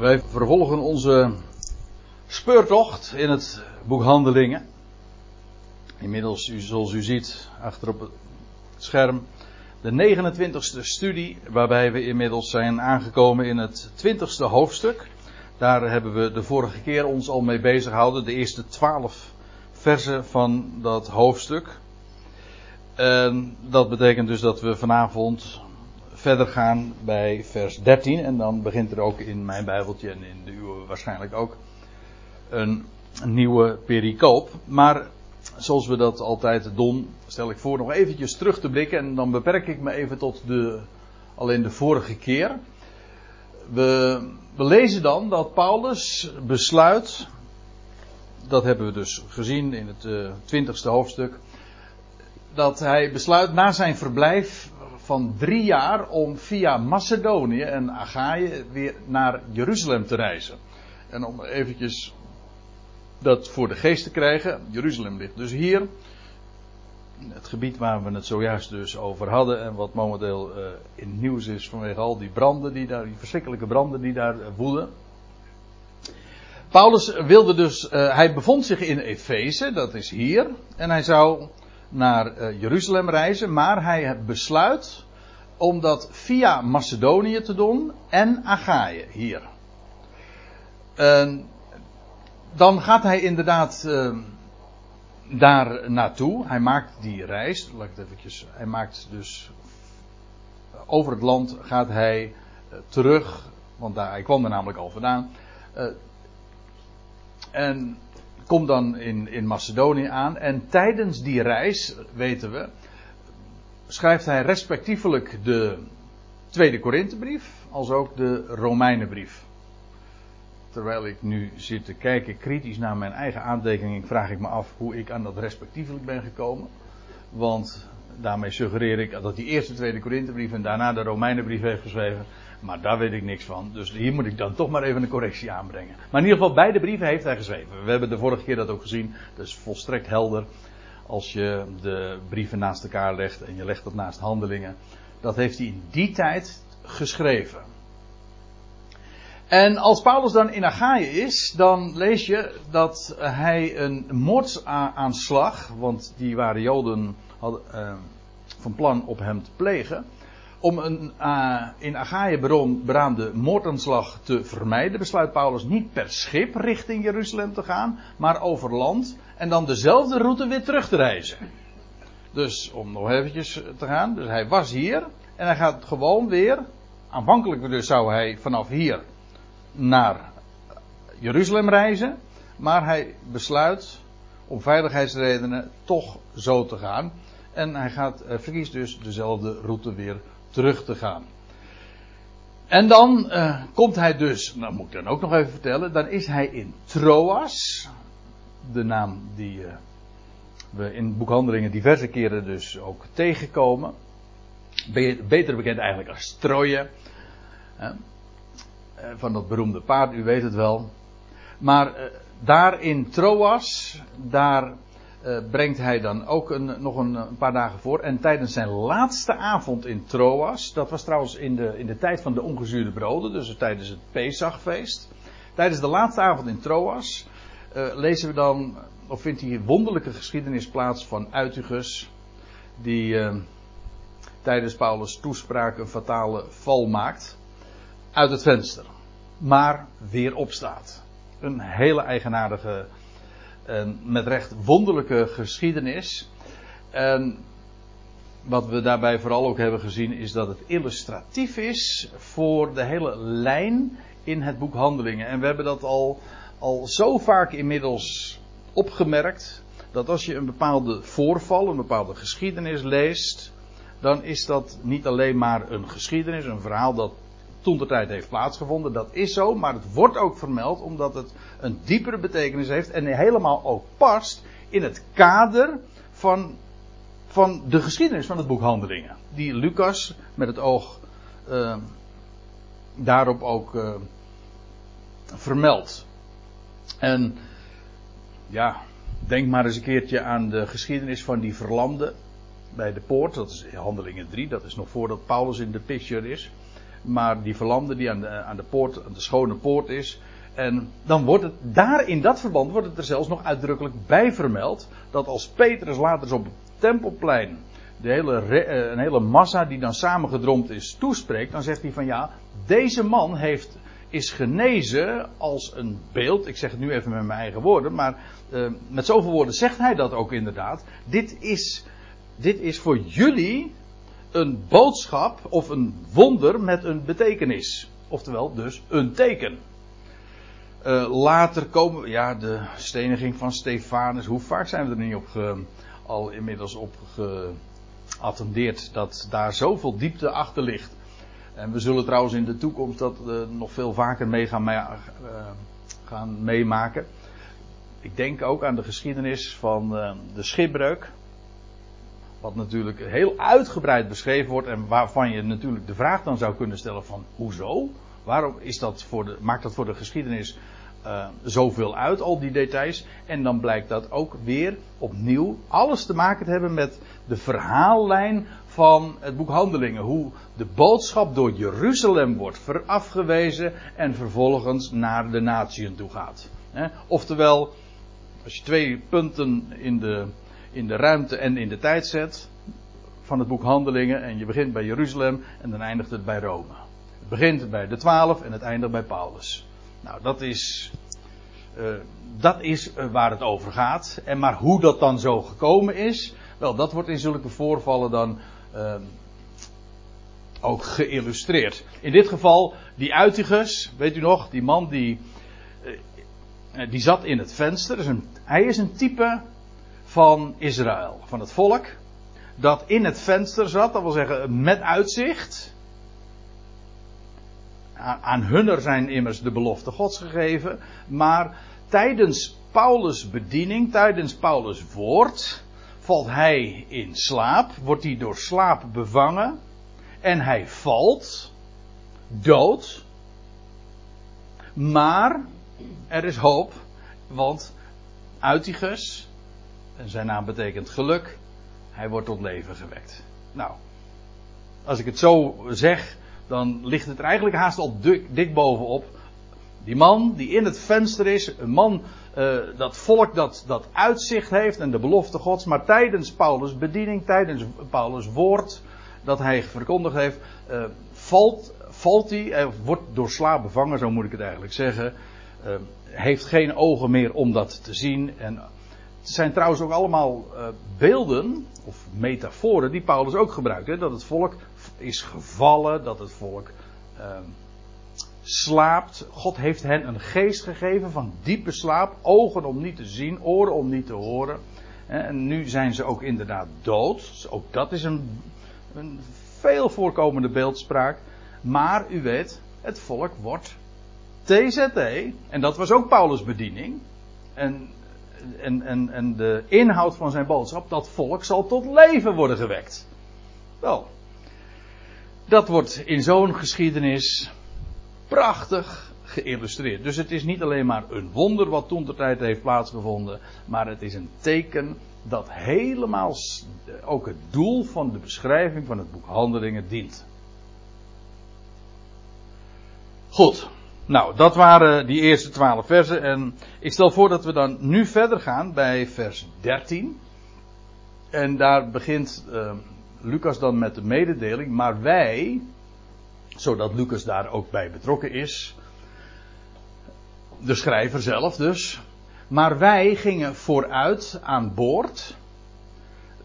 Wij vervolgen onze speurtocht in het boek Handelingen. Inmiddels, zoals u ziet, achter op het scherm, de 29ste studie, waarbij we inmiddels zijn aangekomen in het 20ste hoofdstuk. Daar hebben we de vorige keer ons al mee bezig gehouden, de eerste 12 versen van dat hoofdstuk. En dat betekent dus dat we vanavond verder gaan bij vers 13. En dan begint er ook in mijn Bijbeltje en in de uwe waarschijnlijk ook een, nieuwe pericoop. Maar zoals we dat altijd doen, stel ik voor nog eventjes terug te blikken. En dan beperk ik me even tot de, alleen de vorige keer. We, we lezen dan dat Paulus besluit. Dat hebben we dus gezien in het uh, twintigste hoofdstuk. Dat hij besluit na zijn verblijf van drie jaar om via Macedonië en Achaïe weer naar Jeruzalem te reizen. En om eventjes dat voor de geest te krijgen. Jeruzalem ligt dus hier. Het gebied waar we het zojuist dus over hadden en wat momenteel uh, in nieuws is vanwege al die branden die daar, die verschrikkelijke branden die daar uh, woeden. Paulus wilde dus, uh, hij bevond zich in Efeze, dat is hier, en hij zou naar uh, Jeruzalem reizen, maar hij besluit om dat via Macedonië te doen en Achaïe hier. Uh, dan gaat hij inderdaad uh, daar naartoe. Hij maakt die reis, laat ik het eventjes, hij maakt dus over het land gaat hij uh, terug, want daar, hij kwam er namelijk al vandaan. en komt dan in, in Macedonië aan. En tijdens die reis, weten we, schrijft hij respectievelijk de Tweede Korinthebrief als ook de Romeinenbrief. Terwijl ik nu zit te kijken kritisch naar mijn eigen aantekening, vraag ik me af hoe ik aan dat respectievelijk ben gekomen. Want daarmee suggereer ik dat hij eerst de Tweede Korinthebrief en daarna de Romeinenbrief heeft geschreven. Maar daar weet ik niks van. Dus hier moet ik dan toch maar even een correctie aanbrengen. Maar in ieder geval, beide brieven heeft hij geschreven. We hebben de vorige keer dat ook gezien. Dat is volstrekt helder. Als je de brieven naast elkaar legt en je legt dat naast handelingen. Dat heeft hij in die tijd geschreven. En als Paulus dan in Achaïe is, dan lees je dat hij een moordsaanslag, want die waren Joden hadden, uh, van plan op hem te plegen, om een uh, in Achaïe beraamde moordaanslag te vermijden, besluit Paulus niet per schip richting Jeruzalem te gaan, maar over land en dan dezelfde route weer terug te reizen. Dus om nog eventjes te gaan, dus hij was hier en hij gaat gewoon weer, aanvankelijk dus zou hij vanaf hier naar Jeruzalem reizen, maar hij besluit om veiligheidsredenen toch zo te gaan. En hij gaat, verkiest dus dezelfde route weer terug te gaan. En dan uh, komt hij dus, nou moet ik dan ook nog even vertellen, dan is hij in Troas, de naam die uh, we in boekhandelingen diverse keren dus ook tegenkomen. Beter bekend eigenlijk als Troje. Uh, van dat beroemde paard, u weet het wel. Maar daar in Troas, daar uh, brengt hij dan ook een, nog een, paar dagen voor. En tijdens zijn laatste avond in Troas, dat was trouwens in de, in de tijd van de ongezuurde broden, dus tijdens het Pesachfeest. Tijdens de laatste avond in Troas uh, lezen we dan, of vindt die wonderlijke geschiedenis plaats van Uitigus, die uh, tijdens Paulus' toespraak een fatale val maakt uit het venster, maar weer opstaat. Een hele eigenaardige met recht wonderlijke geschiedenis. En wat we daarbij vooral ook hebben gezien is dat het illustratief is voor de hele lijn in het boek Handelingen. En we hebben dat al, al zo vaak inmiddels opgemerkt. Dat als je een bepaalde voorval, een bepaalde geschiedenis leest. Dan is dat niet alleen maar een geschiedenis, een verhaal dat toen de tijd heeft plaatsgevonden. Dat is zo, maar het wordt ook vermeld omdat het een diepere betekenis heeft en helemaal ook past in het kader van, van de geschiedenis van het boek Handelingen. Die Lucas met het oog uh, daarop ook uh, vermeldt. En ja, denk maar eens een keertje aan de geschiedenis van die verlamde bij de poort. Dat is Handelingen 3, dat is nog voordat Paulus in de picture is. Maar die verlamde die aan de, aan de poort, aan de schone poort is. En dan wordt het, daar in dat verband wordt het er zelfs nog uitdrukkelijk bij vermeld, dat als Petrus later op het tempelplein de hele, een hele massa die dan samengedromd is toespreekt, dan zegt hij van ja, deze man heeft, is genezen als een beeld. Ik zeg het nu even met mijn eigen woorden, maar uh, met zoveel woorden zegt hij dat ook inderdaad. Dit is, dit is voor jullie een boodschap of een wonder met een betekenis. Oftewel dus een teken. Uh, later komen, ja, de steniging van Stefanus. Hoe vaak zijn we er niet op ge, al inmiddels op geattendeerd dat daar zoveel diepte achter ligt. En we zullen trouwens in de toekomst dat uh, nog veel vaker mee gaan, uh, gaan meemaken. Ik denk ook aan de geschiedenis van de schipbreuk. Wat natuurlijk heel uitgebreid beschreven wordt en waarvan je natuurlijk de vraag dan zou kunnen stellen van hoezo? Waarom is dat voor de, maakt dat voor de geschiedenis uh, zoveel uit, al die details? En dan blijkt dat ook weer opnieuw alles te maken te hebben met de verhaallijn van het boek Handelingen. Hoe de boodschap door Jeruzalem wordt afgewezen en vervolgens naar de natieën toe gaat. Oftewel, als je twee punten in de, in de ruimte en in de tijd zet van het boek Handelingen en je begint bij Jeruzalem en dan eindigt het bij Rome. Het begint bij de twaalf en het eindigt bij Paulus. Nou, dat is, uh, dat is uh, waar het over gaat. En maar hoe dat dan zo gekomen is, wel, dat wordt in zulke voorvallen dan uh, ook geïllustreerd. In dit geval, die Uitigus, weet u nog, die man die, eh, die zat in het venster. Is een, hij is een type van Israël, van het volk. Dat in het venster zat, dat wil zeggen met uitzicht aan hunner zijn immers de belofte Gods gegeven. Maar tijdens Paulus' bediening, tijdens Paulus' woord, valt hij in slaap, wordt hij door slaap bevangen. En hij valt dood. Maar er is hoop, want Uitigus, zijn naam betekent geluk, hij wordt tot leven gewekt. Nou, als ik het zo zeg, dan ligt het er eigenlijk haast al dik, bovenop. Die man die in het venster is, een man, uh, dat volk dat, dat uitzicht heeft en de belofte gods, maar tijdens Paulus' bediening, tijdens Paulus' woord dat hij verkondigd heeft, uh, valt, valt hij, uh, wordt door slaap bevangen, zo moet ik het eigenlijk zeggen, heeft geen ogen meer om dat te zien. En het zijn trouwens ook allemaal beelden, of metaforen, die Paulus ook gebruikt. Hè, dat het volk is gevallen, dat het volk uh, slaapt. God heeft hen een geest gegeven van diepe slaap, ogen om niet te zien, oren om niet te horen. En nu zijn ze ook inderdaad dood. Dus ook dat is een, een veel voorkomende beeldspraak. Maar u weet, het volk wordt TZT. En dat was ook Paulus' bediening. En, en, en, en de inhoud van zijn boodschap, dat volk zal tot leven worden gewekt. Wel, dat wordt in zo'n geschiedenis prachtig geïllustreerd. Dus het is niet alleen maar een wonder wat toen de tijd heeft plaatsgevonden, maar het is een teken dat helemaal ook het doel van de beschrijving van het boek Handelingen dient. Goed, nou dat waren die eerste twaalf versen en ik stel voor dat we dan nu verder gaan bij vers 13. En daar begint uh, Lucas dan met de mededeling, maar wij, zodat Lucas daar ook bij betrokken is, de schrijver zelf dus, maar wij gingen vooruit aan boord,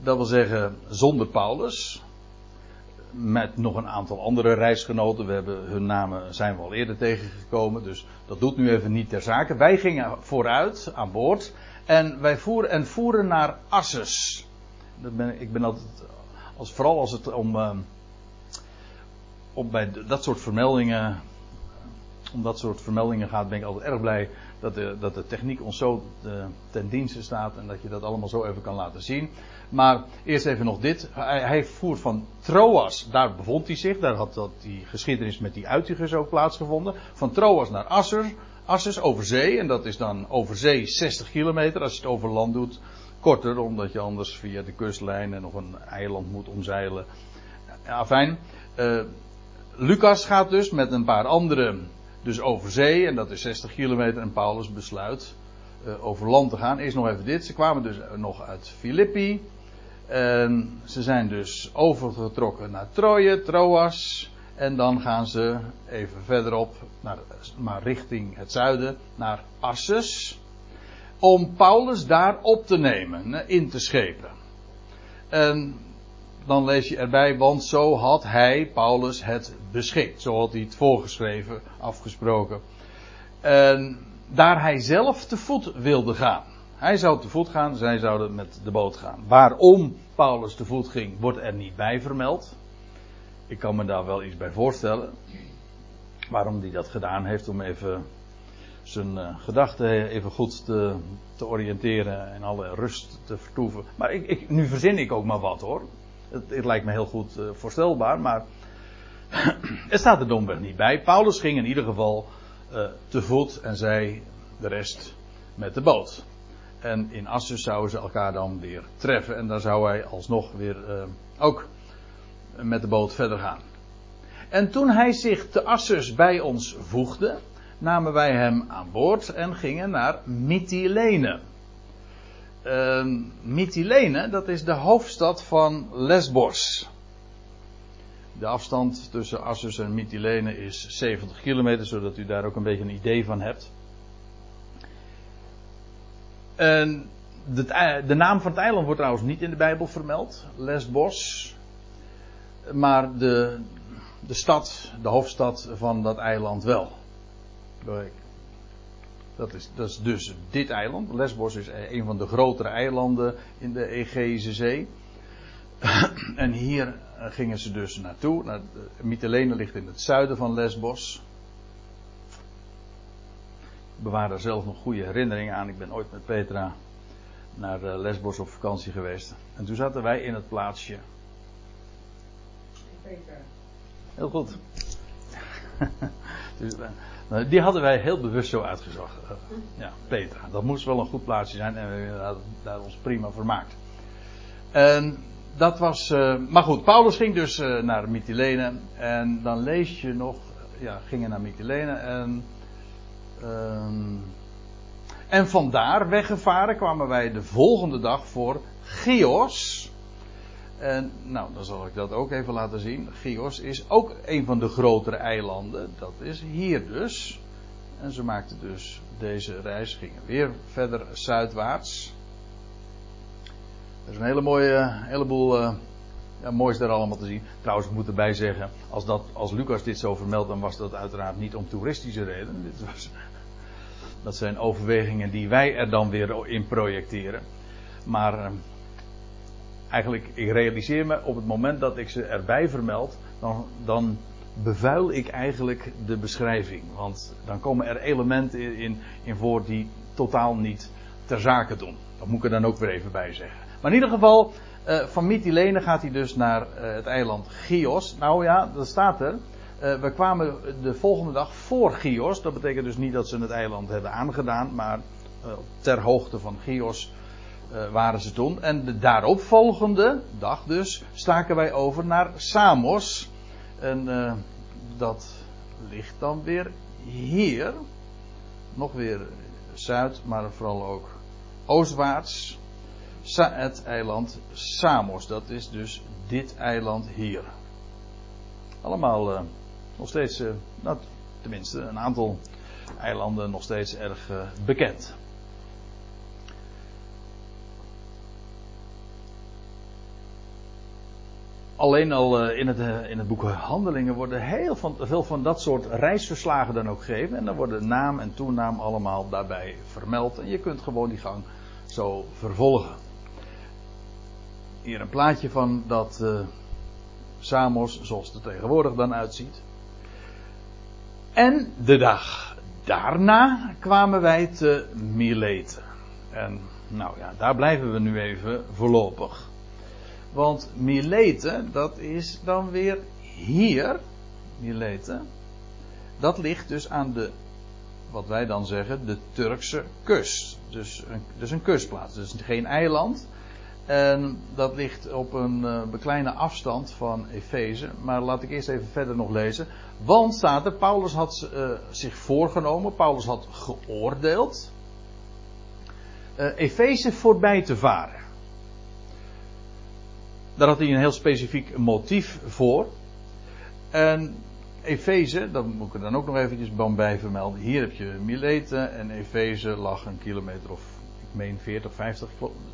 dat wil zeggen zonder Paulus, met nog een aantal andere reisgenoten. We hebben hun namen zijn we al eerder tegengekomen, dus dat doet nu even niet ter zake. Wij gingen vooruit aan boord en wij voeren en voeren naar Asses. Ben, ik ben altijd als, vooral als het om, om bij dat soort vermeldingen, om dat soort vermeldingen gaat, ben ik altijd erg blij dat de, dat de techniek ons zo uh, ten dienste staat en dat je dat allemaal zo even kan laten zien. Maar eerst even nog dit. Hij, hij voer van Troas, daar bevond hij zich. Daar had dat die geschiedenis met die uitigers ook plaatsgevonden. Van Troas naar Asser, Asses over zee. En dat is dan over zee 60 kilometer. Als je het over land doet, korter, omdat je anders via de kustlijn en nog een eiland moet omzeilen. Ja, fijn. Uh, Lucas gaat dus met een paar anderen dus over zee, en dat is 60 kilometer, en Paulus besluit uh, over land te gaan. Eerst nog even dit, ze kwamen dus nog uit Filippi. En ze zijn dus overgetrokken naar Troje, Troas. En dan gaan ze even verderop, naar, maar richting het zuiden, naar Assus. Om Paulus daar op te nemen, in te schepen. En dan lees je erbij, want zo had hij, Paulus, het beschikt. Zo had hij het voorgeschreven, afgesproken. En daar hij zelf te voet wilde gaan. Hij zou te voet gaan, zij zouden met de boot gaan. Waarom Paulus te voet ging, wordt er niet bij vermeld. Ik kan me daar wel iets bij voorstellen. Waarom hij dat gedaan heeft, om even zijn uh, gedachten even goed te, te, oriënteren en alle rust te vertoeven. Maar ik, ik, nu verzin ik ook maar wat hoor. Het, lijkt me heel goed uh, voorstelbaar, maar het staat er domweg niet bij. Paulus ging in ieder geval uh, te voet en zij de rest met de boot. En in Assus zouden ze elkaar dan weer treffen en daar zou hij alsnog weer uh, ook met de boot verder gaan. En toen hij zich te Assus bij ons voegde, namen wij hem aan boord en gingen naar Mytilene. Uh, Mytilene, dat is de hoofdstad van Lesbos. De afstand tussen Assus en Mytilene is 70 kilometer, zodat u daar ook een beetje een idee van hebt. En de, de, naam van het eiland wordt trouwens niet in de Bijbel vermeld, Lesbos. Maar de, de stad, de hoofdstad van dat eiland wel. Dat is, dat is dus dit eiland. Lesbos is een van de grotere eilanden in de Egeïsche Zee. en hier gingen ze dus naartoe. Mytilene ligt in het zuiden van Lesbos. Ik bewaar daar zelf nog goede herinneringen aan. Ik ben ooit met Petra naar eh, Lesbos op vakantie geweest. En toen zaten wij in het plaatsje. Petra. Heel goed. dus, die hadden wij heel bewust zo uitgezocht. Uh, ja, Petra. Dat moest wel een goed plaatsje zijn en we hadden daar ons prima vermaakt. En dat was. Uh, maar goed, Paulus ging dus uh, naar Mytilene. En dan lees je nog. Ja, gingen naar Mytilene. En. Um, en vandaar weggevaren kwamen wij de volgende dag voor Chios. En nou, dan zal ik dat ook even laten zien. Chios is ook een van de grotere eilanden. Dat is hier dus. En ze maakten dus deze reis, gingen weer verder zuidwaarts. Er is een hele mooie, heleboel uh, ja, moois daar allemaal te zien. Trouwens, ik moet erbij zeggen, als, dat, als Lucas dit zo vermeldt, dan was dat uiteraard niet om toeristische redenen. Was, dat zijn overwegingen die wij er dan weer in projecteren. Maar uh, eigenlijk, ik realiseer me op het moment dat ik ze erbij vermeld, dan, dan bevuil ik eigenlijk de beschrijving. Want dan komen er elementen in, in voor die totaal niet ter zake doen. Dat moet ik er dan ook weer even bij zeggen. Maar in ieder geval, uh, van Mytilene gaat hij dus naar uh, het eiland Chios. Nou ja, dat staat er. Uh, we kwamen de volgende dag voor Chios. Dat betekent dus niet dat ze het eiland hebben aangedaan, maar ter hoogte van Chios waren ze toen. En de daaropvolgende dag dus staken wij over naar Samos. En dat ligt dan weer hier. Nog weer zuid, maar vooral ook oostwaarts het eiland Samos. Dat is dus dit eiland hier. Allemaal uh, nog steeds, nou, tenminste een aantal eilanden nog steeds erg bekend. Alleen al in het, in het boek Handelingen worden heel van, veel van dat soort reisverslagen dan ook gegeven. En dan worden naam en toenaam allemaal daarbij vermeld. En je kunt gewoon die gang zo vervolgen hier een plaatje van dat uh, Samos, zoals het er tegenwoordig dan uitziet. En de dag daarna kwamen wij te Mileten. En nou ja, daar blijven we nu even voorlopig. Want Mileten, dat is dan weer hier. Mileten. Dat ligt dus aan de, wat wij dan zeggen, de Turkse kust. Dus een, dus een kustplaats. Dus geen eiland. En dat ligt op een uh, kleine afstand van Efeze. Maar laat ik eerst even verder nog lezen. Want staat er, Paulus had uh, zich voorgenomen, Paulus had geoordeeld. Uh, Efeze voorbij te varen. Daar had hij een heel specifiek motief voor. En Efeze, dat moet ik er dan ook nog eventjes bij vermelden. Hier heb je Mileten en Efeze lag een kilometer of ik meen 40, 50.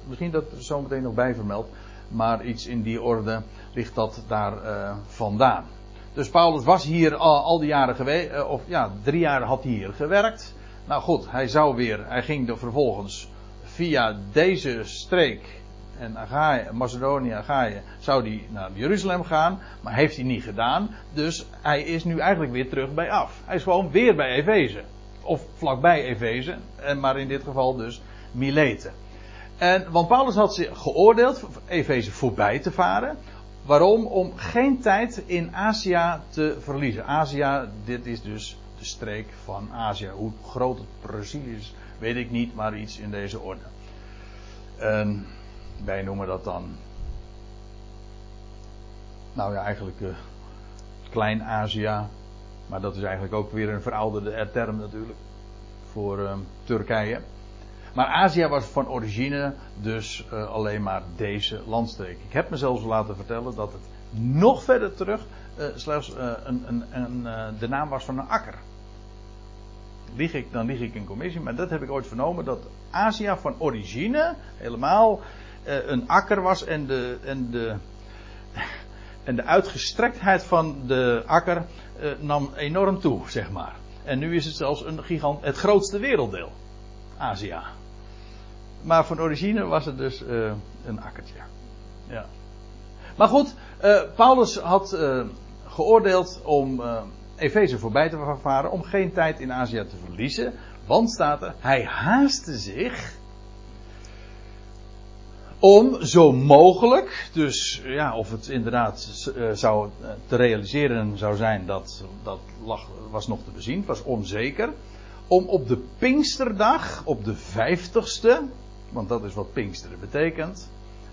Misschien dat er zo meteen nog bij vermeld. Maar iets in die orde ligt dat daar uh, vandaan. Dus Paulus was hier al, al die jaren geweest, uh, of ja, drie jaar had hij hier gewerkt. Nou goed, hij zou weer, hij ging er vervolgens via deze streek en Agaïe, Macedonië, Agaïe, zou hij naar Jeruzalem gaan, maar heeft hij niet gedaan. Dus hij is nu eigenlijk weer terug bij af. Hij is gewoon weer bij Efeze. Of vlakbij Efeze, maar in dit geval dus Mileten. En, want Paulus had zich geoordeeld Efeze voorbij te varen. Waarom? Om geen tijd in Azië te verliezen. Azië, dit is dus de streek van Azië. Hoe groot het precies is, weet ik niet, maar iets in deze orde. En wij noemen dat dan. Nou ja, eigenlijk uh, Klein-Azië. Maar dat is eigenlijk ook weer een verouderde term natuurlijk. Voor uh, Turkije. Maar Azië was van origine dus uh, alleen maar deze landstreek. Ik heb me zelfs laten vertellen dat het nog verder terug slechts een, een, een, de naam was van een akker. Lieg ik, dan lieg ik in commissie, maar dat heb ik ooit vernomen dat Azië van origine helemaal een akker was en de, en de, en de uitgestrektheid van de akker nam enorm toe, zeg maar. En nu is het zelfs een gigant, het grootste werelddeel. Azië. Maar van origine was het dus uh, een akkertje. Ja. Maar goed, uh, Paulus had uh, geoordeeld om Efeze voorbij te varen, om geen tijd in Azië te verliezen. Want staat er, hij haastte zich om zo mogelijk, dus ja, of het inderdaad zou te realiseren zou zijn, dat, dat lag, was nog te bezien, was onzeker. Om op de Pinksterdag, op de vijftigste, want dat is wat Pinksteren betekent.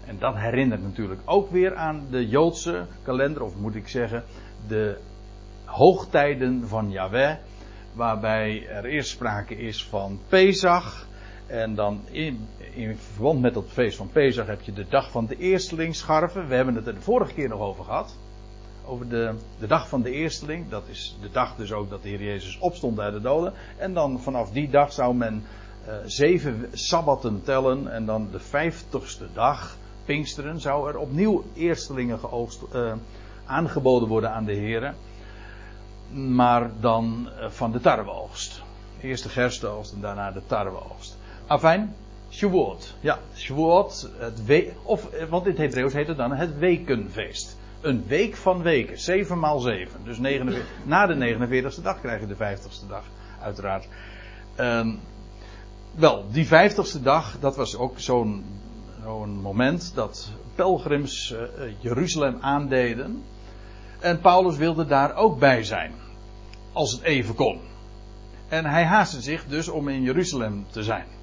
En dat herinnert natuurlijk ook weer aan de Joodse kalender, of moet ik zeggen, de hoogtijden van Yahweh. Waarbij er eerst sprake is van Pesach. En dan in, in verband met dat feest van Pesach heb je de dag van de eerstelingsscharven. We hebben het er de vorige keer nog over gehad. Over de, de dag van de eersteling. Dat is de dag dus ook dat de Heer Jezus opstond uit de doden. En dan vanaf die dag zou men uh, zeven sabbatten tellen en dan de vijftigste dag, Pinksteren, zou er opnieuw eerstelingen geoogst, uh, aangeboden worden aan de heren. Maar dan uh, van de tarweoogst. Eerst de gerstenoogst en daarna de tarweoogst. Afijn, Shavuot. Ja, Shavuot, het we of, want in het Hebreeuws heet het dan het wekenfeest. Een week van weken, 7 maal 7. Dus 49, na de 49ste dag krijg je de 50ste dag, uiteraard. Um, wel, die vijftigste dag, dat was ook zo'n zo'n moment dat pelgrims uh, Jeruzalem aandeden. En Paulus wilde daar ook bij zijn, als het even kon. En hij haastte zich dus om in Jeruzalem te zijn.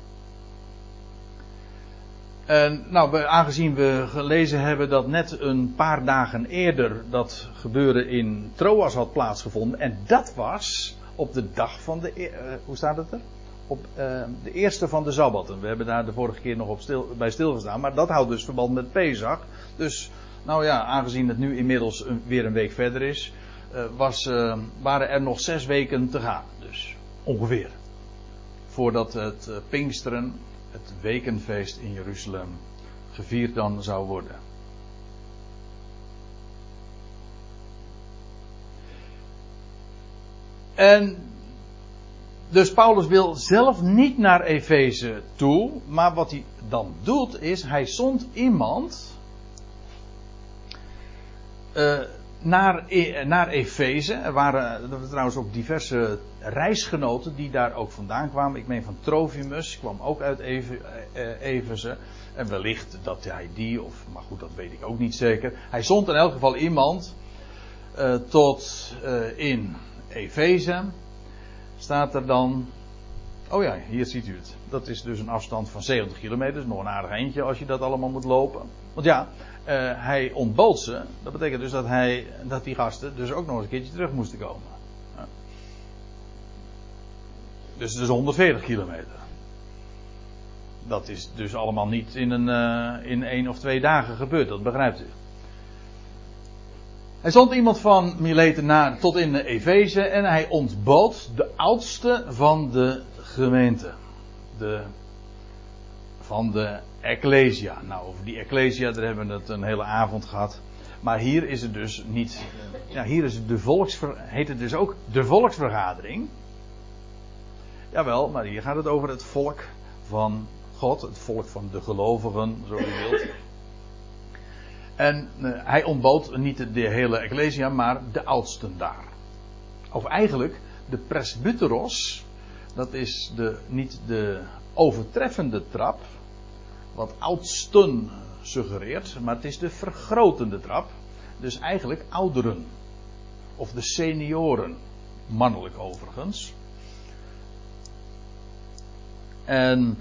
En nou, aangezien we gelezen hebben dat net een paar dagen eerder dat gebeuren in Troas had plaatsgevonden. En dat was op de dag van de. Uh, hoe staat het er? op uh, de eerste van de Sabbatten. We hebben daar de vorige keer nog op stil, bij stilgestaan. Maar dat houdt dus verband met Pesach. Dus, nou ja, aangezien het nu inmiddels een, weer een week verder is, uh, was, waren er nog zes weken te gaan. Dus ongeveer. Voordat het Pinksteren, het wekenfeest in Jeruzalem, gevierd dan zou worden. En dus Paulus wil zelf niet naar Efeze toe, maar wat hij dan doet is, hij zond iemand uh, naar, e, naar Efeze. Er waren, trouwens ook diverse reisgenoten die daar ook vandaan kwamen. Ik meen van Trofimus, kwam ook uit Efe, uh, Efeze. En wellicht dat hij die, of, maar goed, dat weet ik ook niet zeker. Hij zond in elk geval iemand tot in Efeze staat er dan. oh ja, hier ziet u het. Dat is dus een afstand van 70 kilometer. Nog een aardig eindje als je dat allemaal moet lopen. Want ja, hij ontbood ze. Dat betekent dus dat, hij, dat die gasten dus ook nog eens een keertje terug moesten komen. Ja. Dus het is 140 kilometer. Dat is dus allemaal niet in, een, uh, in één of twee dagen gebeurd, dat begrijpt u. Hij zond iemand van Mileten naar, tot in de Efeze en hij ontbood de oudste van de gemeente. De, van de Ecclesia. Nou, over die Ecclesia, daar hebben we het een hele avond gehad. Maar hier is het dus niet. Ja, hier is het de volksver, heet het dus ook de volksvergadering. Jawel, maar hier gaat het over het volk van God, het volk van de gelovigen, zo je wilt. En uh, hij ontbood niet de, de hele Ecclesia, maar de oudsten daar. Of eigenlijk de presbyteros, dat is de, niet de overtreffende trap, wat oudsten suggereert, maar het is de vergrotende trap. Dus eigenlijk ouderen. Of de senioren, mannelijk overigens. En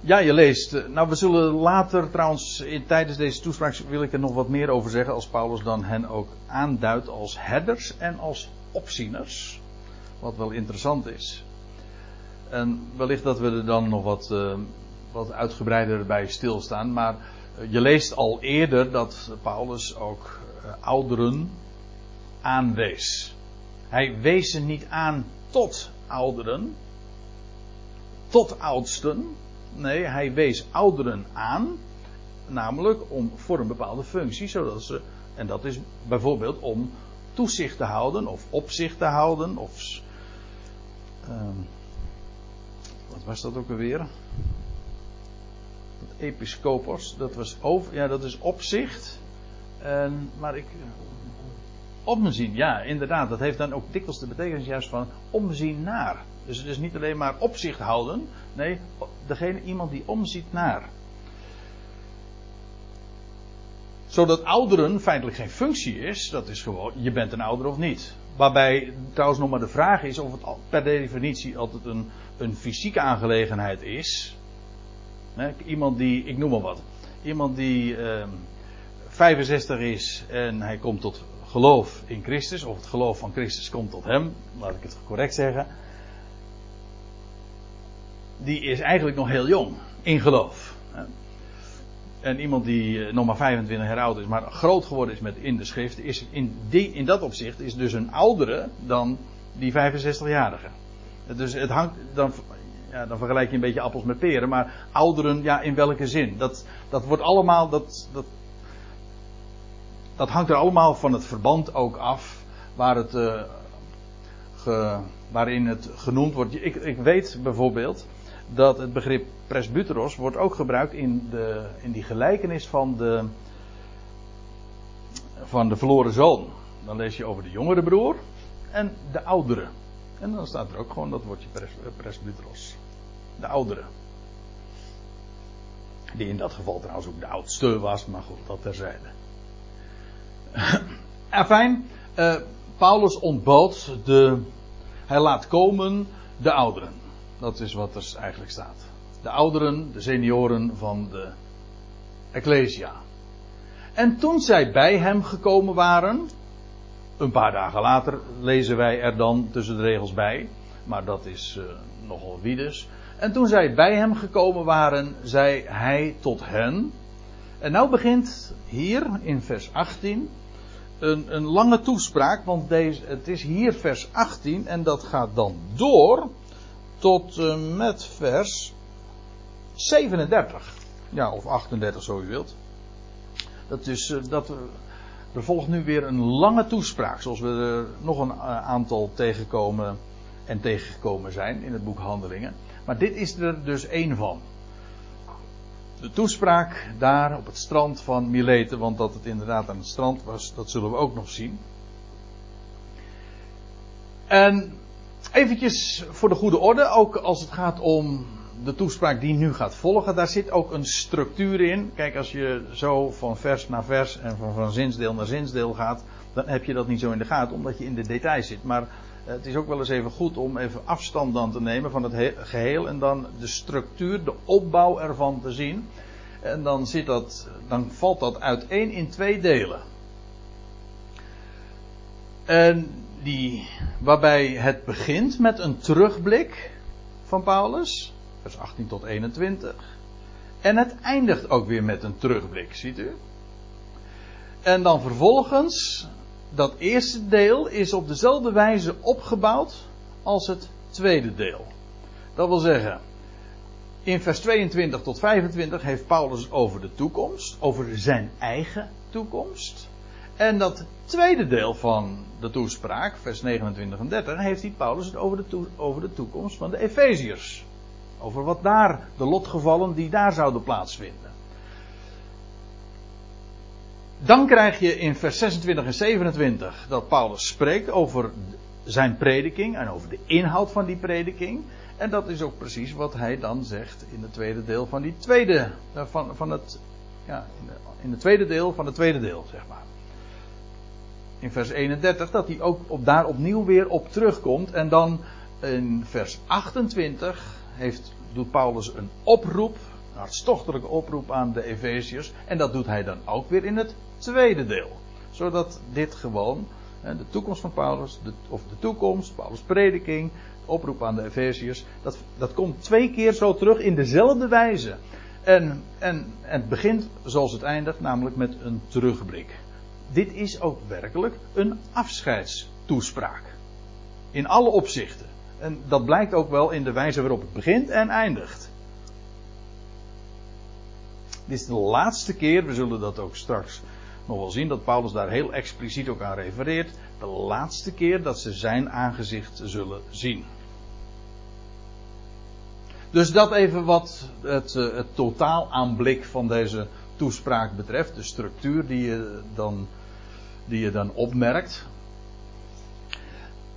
ja, je leest. Eh, nou, we zullen later trouwens, in, tijdens deze toespraak wil ik er nog wat meer over zeggen. Als Paulus dan hen ook aanduidt als herders en als opzieners. Wat wel interessant is. En wellicht dat we er dan nog wat, uh, wat uitgebreider bij stilstaan. Maar uh, je leest al eerder dat Paulus ook uh, ouderen aanwees. Hij wees ze niet aan tot ouderen, tot oudsten. Nee, hij wees ouderen aan, namelijk om, voor een bepaalde functie, zodat ze, en dat is bijvoorbeeld om toezicht te houden, of opzicht te houden, of. Uh, wat was dat ook alweer? Episcopos, dat was over, ja, dat is opzicht. En, maar ik. Omzien, ja, inderdaad. Dat heeft dan ook dikwijls de betekenis juist van omzien naar. Dus het is niet alleen maar opzicht houden. Nee, degene, iemand die omziet naar. Zodat ouderen feitelijk geen functie is. Dat is gewoon, je bent een ouder of niet. Waarbij trouwens nog maar de vraag is of het per definitie altijd een, een fysieke aangelegenheid is. Iemand die, ik noem maar wat. Iemand die eh, 65 is en hij komt tot geloof in Christus. Of het geloof van Christus komt tot hem. Laat ik het correct zeggen die is eigenlijk nog heel jong in geloof. En iemand die eh, nog maar 25 jaar oud is, maar groot geworden is met in de schrift, is in, die, in dat opzicht is dus een oudere dan die 65-jarige. Dus het hangt, dan, ja, dan vergelijk je een beetje appels met peren, maar ouderen, ja, in welke zin? Dat, dat wordt allemaal, dat, dat, dat hangt er allemaal van het verband ook af waar het, ge, waarin het genoemd wordt. Ik, ik weet bijvoorbeeld dat het begrip presbyteros wordt ook gebruikt in, de, in die gelijkenis van de, van de verloren zoon. Dan lees je over de jongere broer en de oudere. En dan staat er ook gewoon dat woordje pres, presbyteros. De oudere. Die in dat geval trouwens ook de oudste was, maar goed, dat terzijde. Afijn, uh, Paulus ontbood de. Hij laat komen de ouderen. Dat is wat er eigenlijk staat. De ouderen, de senioren van de Ecclesia. En toen zij bij hem gekomen waren, een paar dagen later lezen wij er dan tussen de regels bij, maar dat is uh, nogal wie dus. En toen zij bij hem gekomen waren, zei hij tot hen. En nou begint hier in vers 18 een, een lange toespraak, want deze, het is hier vers 18 en dat gaat dan door tot uh, met vers 37. Ja, of 38 zo u wilt. Dat is, uh, dat, uh, er volgt nu weer een lange toespraak, zoals we er nog een aantal tegenkomen en tegengekomen zijn in het boek Handelingen. Maar dit is er dus één van. De toespraak daar op het strand van Mileten, want dat het inderdaad aan het strand was, dat zullen we ook nog zien. En eventjes voor de goede orde, ook als het gaat om de toespraak die nu gaat volgen, daar zit ook een structuur in. Kijk, als je zo van vers naar vers en van, van zinsdeel naar zinsdeel gaat, dan heb je dat niet zo in de gaten, omdat je in de details zit. Maar Het is ook wel eens even goed om even afstand dan te nemen van het geheel en dan de structuur, de opbouw ervan te zien. En dan, zit dat, dan valt dat uiteen in twee delen. En die, waarbij het begint met een terugblik van Paulus, vers 18 tot 21. En het eindigt ook weer met een terugblik, ziet u? En dan vervolgens, dat eerste deel is op dezelfde wijze opgebouwd als het tweede deel. Dat wil zeggen, in vers 22 tot 25 heeft Paulus over de toekomst, over zijn eigen toekomst. En dat tweede deel van de toespraak, vers 29 en 30, heeft hij Paulus het over de, over de toekomst van de Efeziërs. Over wat daar, de lotgevallen die daar zouden plaatsvinden. Dan krijg je in vers 26 en 27 dat Paulus spreekt over zijn prediking en over de inhoud van die prediking. En dat is ook precies wat hij dan zegt in het tweede deel van die tweede, eh, van, van het, ja, in het tweede deel van het tweede deel, zeg maar. In vers 31, dat hij ook op, daar opnieuw weer op terugkomt. En dan in vers 28 heeft, doet Paulus een oproep, hartstochtelijke oproep aan de Efeziërs. En dat doet hij dan ook weer in het tweede deel. Zodat dit gewoon, de toekomst van Paulus, de, of de toekomst, Paulus' prediking, oproep aan de Efeziërs, dat, dat komt twee keer zo terug in dezelfde wijze. En, en, het begint zoals het eindigt, namelijk met een terugblik. Dit is ook werkelijk een afscheidstoespraak. In alle opzichten. En dat blijkt ook wel in de wijze waarop het begint en eindigt. Dit is de laatste keer, we zullen dat ook straks nog wel zien, dat Paulus daar heel expliciet ook aan refereert. De laatste keer dat ze zijn aangezicht zullen zien. Dus dat even wat het, eh, het totaal aanblik van deze toespraak betreft. De structuur die je dan, die je dan opmerkt.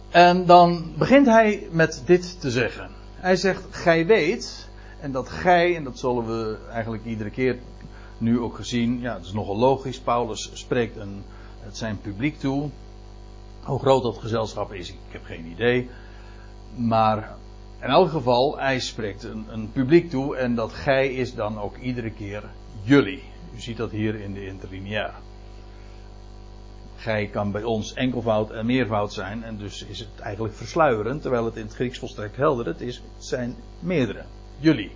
En dan begint hij met dit te zeggen. Hij zegt, gij weet, en dat gij, en dat zullen we eigenlijk iedere keer nu ook gezien, ja, het is nogal logisch. Paulus spreekt een, het zijn publiek toe. Hoe groot dat gezelschap is, ik heb geen idee. Maar in elk geval, hij spreekt een, een publiek toe en dat gij is dan ook iedere keer jullie. U ziet dat hier in de interlineair. Gij kan bij ons enkelvoud en meervoud zijn en dus is het eigenlijk versluierend, terwijl het in het Grieks volstrekt helder het is. Het zijn meerdere. Jullie.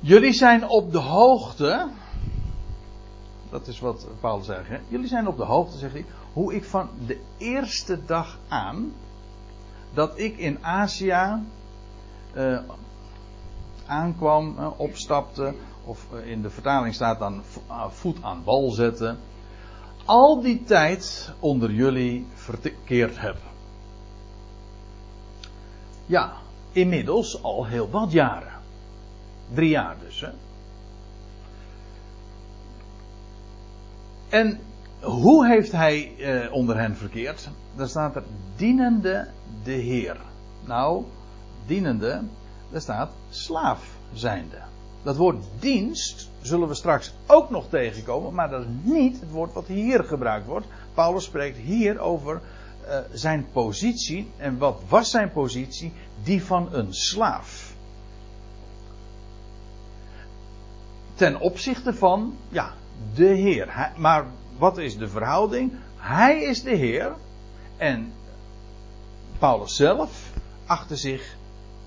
Jullie zijn op de hoogte. Dat is wat Paulus zegt. Jullie zijn op de hoogte, zegt hij. Hoe ik van de eerste dag aan. dat ik in Azië. Uh, aankwam, uh, opstapte. of uh, in de vertaling staat dan voet aan wal zetten. al die tijd onder jullie verkeerd heb. Ja, inmiddels al heel wat jaren. Drie jaar dus. Hè? En hoe heeft hij eh, onder hen verkeerd? Daar staat er dienende de Heer. Nou, dienende, daar staat slaaf zijnde. Dat woord dienst zullen we straks ook nog tegenkomen, maar dat is niet het woord wat hier gebruikt wordt. Paulus spreekt hier over uh, zijn positie. En wat was zijn positie? Die van een slaaf. ten opzichte van, ja, de Heer. maar wat is de verhouding? Hij is de Heer en Paulus zelf achtte zich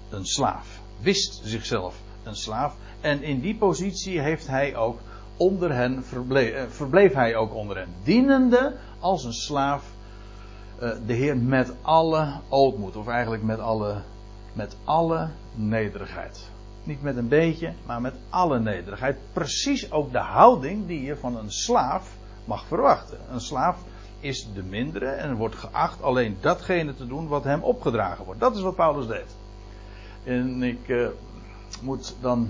een slaaf. Wist zichzelf een slaaf. En in die positie heeft hij ook onder hen verbleef, eh, verbleef hij ook onder hen. Dienende als een slaaf eh, de Heer met alle ootmoed. Of eigenlijk met alle, met alle nederigheid. Niet met een beetje, maar met alle nederigheid. Precies ook de houding die je van een slaaf mag verwachten. Een slaaf is de mindere en wordt geacht alleen datgene te doen wat hem opgedragen wordt. Dat is wat Paulus deed. En ik uh, moet dan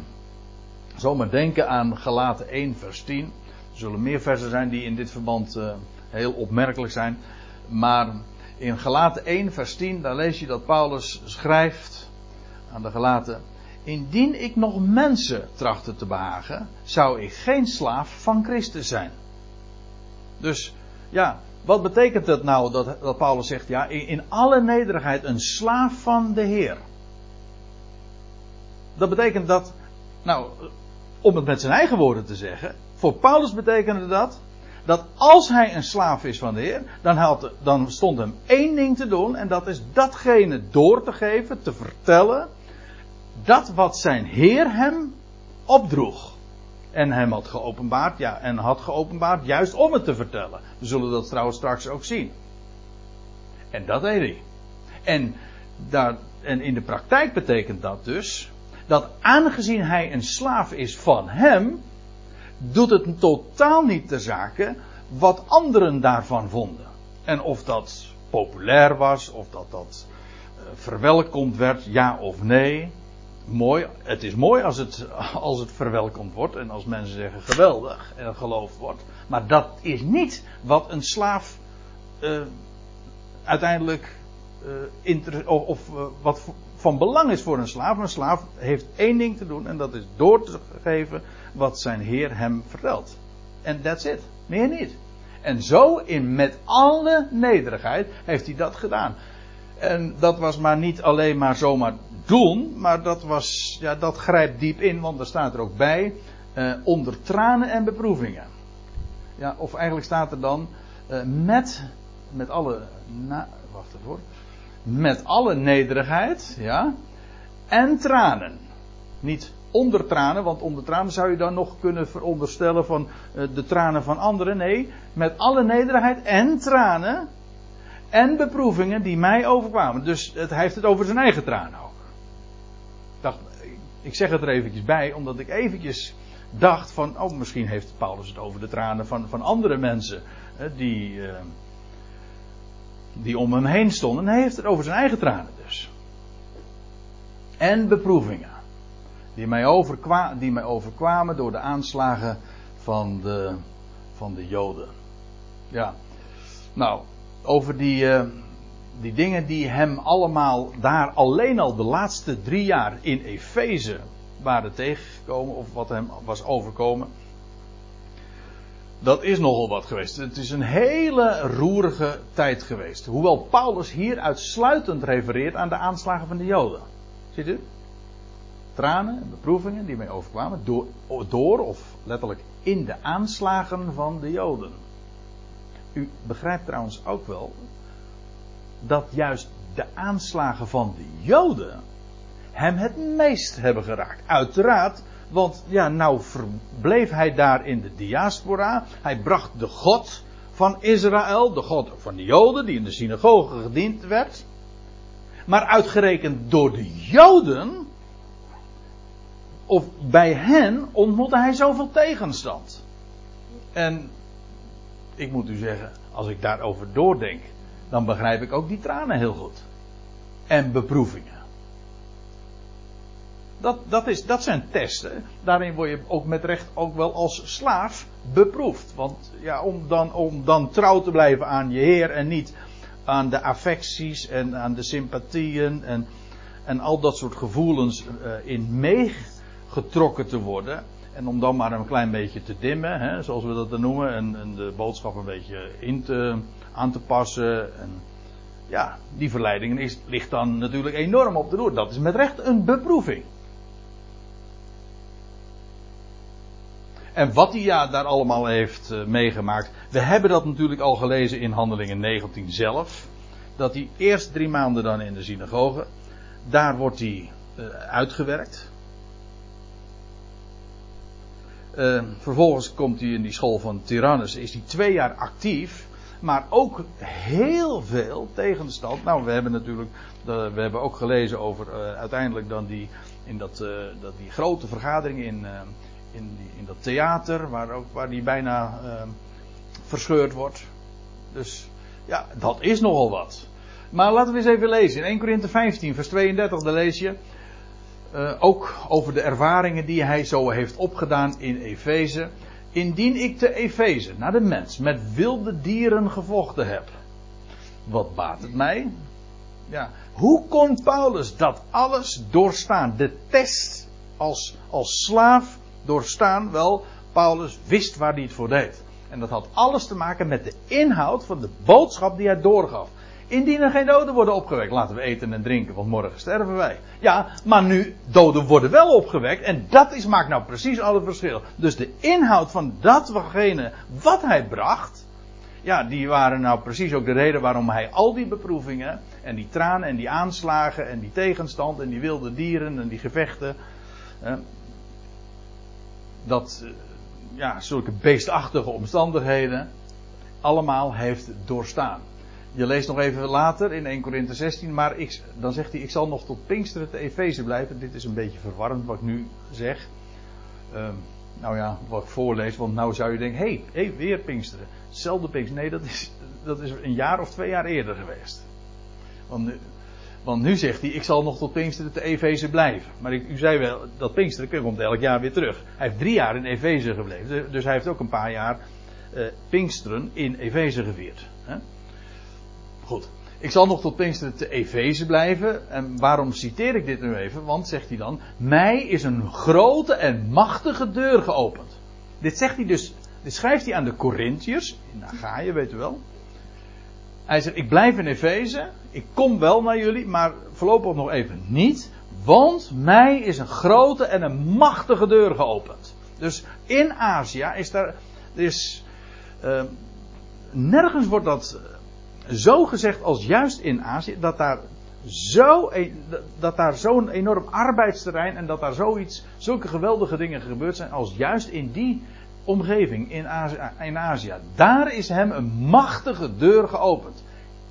zomaar denken aan Galaten 1 vers 10. Er zullen meer versen zijn die in dit verband uh, heel opmerkelijk zijn. Maar in Galaten 1 vers 10 daar lees je dat Paulus schrijft aan de Galaten. Indien ik nog mensen trachtte te behagen, zou ik geen slaaf van Christus zijn. Dus ja, wat betekent het nou dat, dat Paulus zegt, ja, in, in alle nederigheid een slaaf van de Heer? Dat betekent dat, nou, om het met zijn eigen woorden te zeggen, voor Paulus betekende dat dat als hij een slaaf is van de Heer, dan, had, dan stond hem één ding te doen en dat is datgene door te geven, te vertellen, dat wat zijn Heer hem opdroeg. En hem had geopenbaard, ja, en had geopenbaard juist om het te vertellen. We zullen dat trouwens straks ook zien. En dat deed hij. En, en in de praktijk betekent dat dus dat aangezien hij een slaaf is van hem, doet het totaal niet de zaken wat anderen daarvan vonden. En of dat populair was, of dat dat uh, verwelkomd werd, ja of nee. Mooi, het is mooi als het, als het verwelkomd wordt en als mensen zeggen geweldig en geloofd wordt. Maar dat is niet wat een slaaf uh, uiteindelijk uh, of wat van belang is voor een slaaf. Een slaaf heeft één ding te doen en dat is door te geven wat zijn Heer hem vertelt. En that's it. Meer niet. En zo in met alle nederigheid heeft hij dat gedaan. En dat was maar niet alleen maar zomaar doen, maar dat was, ja, dat grijpt diep in, want er staat er ook bij, eh, onder tranen en beproevingen. Ja, of eigenlijk staat er dan, eh, met, met alle, na, wacht even hoor, met alle nederigheid, ja, en tranen. Niet onder tranen, want onder tranen zou je dan nog kunnen veronderstellen van uh, de tranen van anderen. Nee, met alle nederigheid en tranen en beproevingen die mij overkwamen. Dus het, hij heeft het over zijn eigen tranen ook. Dacht, ik zeg het er eventjes bij, omdat ik eventjes dacht van, oh misschien heeft Paulus het over de tranen van, van andere mensen die, uh, die om hem heen stonden. En hij heeft het over zijn eigen tranen dus. En beproevingen die mij, die mij overkwamen door de aanslagen van de, van de Joden. Ja, nou, over die, uh, die dingen die hem allemaal daar alleen al de laatste drie jaar in Efeze waren tegengekomen, of wat hem was overkomen. Dat is nogal wat geweest. Het is een hele roerige tijd geweest. Hoewel Paulus hier uitsluitend refereert aan de aanslagen van de Joden. Ziet u? tranen en beproevingen die mij overkwamen door, door of letterlijk in de aanslagen van de Joden. U begrijpt trouwens ook wel dat juist de aanslagen van de Joden hem het meest hebben geraakt. Uiteraard, want ja, nou verbleef hij daar in de diaspora. Hij bracht de God van Israël, de God van de Joden, die in de synagoge gediend werd. Maar uitgerekend door de Joden of bij hen ontmoette hij zoveel tegenstand. En ik moet u zeggen, als ik daarover doordenk, dan begrijp ik ook die tranen heel goed. En beproevingen. Dat, dat, is, dat zijn testen. Daarin word je ook met recht ook wel als slaaf beproefd. Want ja, om, dan, om dan trouw te blijven aan je Heer en niet aan de affecties en aan de sympathieën en, en al dat soort gevoelens uh, in mee getrokken te worden. En om dan maar een klein beetje te dimmen, hè, zoals we dat dan noemen. En, en, de boodschap een beetje in te, aan te passen. En ja, die verleiding is, ligt dan natuurlijk enorm op de loer. Dat is met recht een beproeving. En wat hij ja, daar allemaal heeft uh, meegemaakt. We hebben dat natuurlijk al gelezen in Handelingen 19 zelf. Dat hij eerst drie maanden dan in de synagoge. Daar wordt hij uh, uitgewerkt. Uh, vervolgens komt hij in die school van Tyrannus, is hij twee jaar actief, maar ook heel veel tegenstand. Nou, we hebben natuurlijk, we hebben ook gelezen over uiteindelijk dan die, in dat, dat die grote vergadering in, in, in dat theater, waar, ook, waar die bijna verscheurd wordt. Dus ja, dat is nogal wat. Maar laten we eens even lezen. In 1 Korinthe 15, vers 32, daar lees je uh, ook over de ervaringen die hij zo heeft opgedaan in Efeze. Indien ik te Efeze, naar de mens, met wilde dieren gevochten heb. Wat baat het mij? Ja, hoe kon Paulus dat alles doorstaan? De test als, als slaaf doorstaan? Wel, Paulus wist waar hij het voor deed. En dat had alles te maken met de inhoud van de boodschap die hij doorgaf. Indien er geen doden worden opgewekt, laten we eten en drinken, want morgen sterven wij. Ja, maar nu, doden worden wel opgewekt en dat is, maakt nou precies al het verschil. Dus de inhoud van datgene wat hij bracht, ja, die waren nou precies ook de reden waarom hij al die beproevingen en die tranen en die aanslagen en die tegenstand en die wilde dieren en die gevechten, dat, eh, ja, zulke beestachtige omstandigheden allemaal heeft doorstaan. Je leest nog even later in 1 Korinthe 16, maar ik, dan zegt hij: Ik zal nog tot Pinksteren te Efeze blijven. Dit is een beetje verwarrend wat ik nu zeg. Uh, nou ja, wat ik voorlees, want nou zou je denken: hé, hey, weer Pinksteren. Hetzelfde Pinksteren. Nee, dat is, dat is een jaar of twee jaar eerder geweest. Want want nu zegt hij: Ik zal nog tot Pinksteren te Efeze blijven. Maar ik, u zei wel dat Pinksteren komt elk jaar weer terug. Hij heeft drie jaar in Efeze gebleven. Dus hij heeft ook een paar jaar uh, Pinksteren in Efeze gevierd. Hè? Goed. Ik zal nog tot Pinksteren te Efeze blijven. En waarom citeer ik dit nu even? Want, zegt hij dan, mij is een grote en machtige deur geopend. Dit zegt hij dus, dit schrijft hij aan de Corinthiërs, in Agaïe, weet u wel. Hij zegt, ik blijf in Efeze, ik kom wel naar jullie, maar voorlopig nog even niet. Want mij is een grote en een machtige deur geopend. Dus in Azië is daar, is, uh, nergens wordt dat zo gezegd als juist in Azië, dat daar zo, dat daar zo'n enorm arbeidsterrein en dat daar zoiets, zulke geweldige dingen gebeurd zijn als juist in die omgeving in Azië, in Azië. Daar is hem een machtige deur geopend.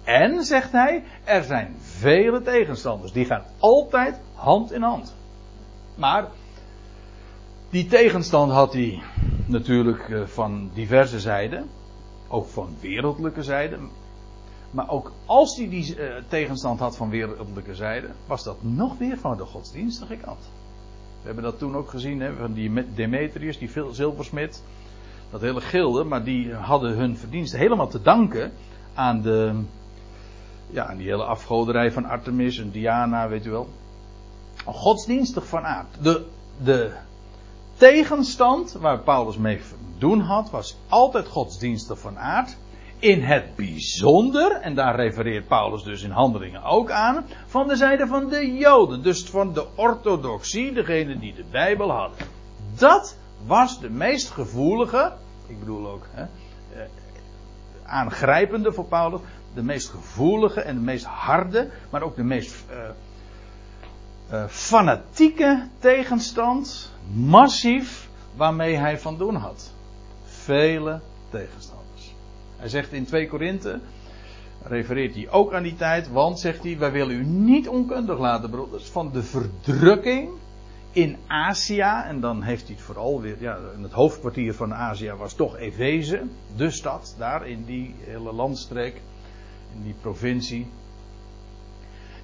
En, zegt hij, er zijn vele tegenstanders. Die gaan altijd hand in hand. Maar die tegenstand had hij natuurlijk eh, van diverse zijden. Ook van wereldlijke zijden. Maar ook als hij die uh, tegenstand had van wereldlijke zijde, was dat nog weer van de godsdienstige kant. We hebben dat toen ook gezien, hè, van die Demetrius, die zilversmid. Dat hele gilde, maar die hadden hun verdiensten helemaal te danken aan, de, ja, aan die hele afgoderij van Artemis en Diana, weet u wel. Godsdienstig van aard. De, de tegenstand waar Paulus mee doen had, was altijd godsdienstig van aard in het bijzonder, en daar refereert Paulus dus in handelingen ook aan, van de zijde van de Joden, dus van de orthodoxie, degene die de Bijbel hadden. Dat was de meest gevoelige, ik bedoel ook hè, eh, aangrijpende voor Paulus, de meest gevoelige en de meest harde, maar ook de meest uh, uh, fanatieke tegenstand, massief, waarmee hij van doen had. Vele tegenstand. Hij zegt in 2 Korinthe, refereert hij ook aan die tijd, want zegt hij, wij willen u niet onkundig laten, broeders, van de verdrukking in Azië. En dan heeft hij het vooral weer, ja, het hoofdkwartier van Azië was toch Efeze, de stad, daar in die hele landstreek, in die provincie.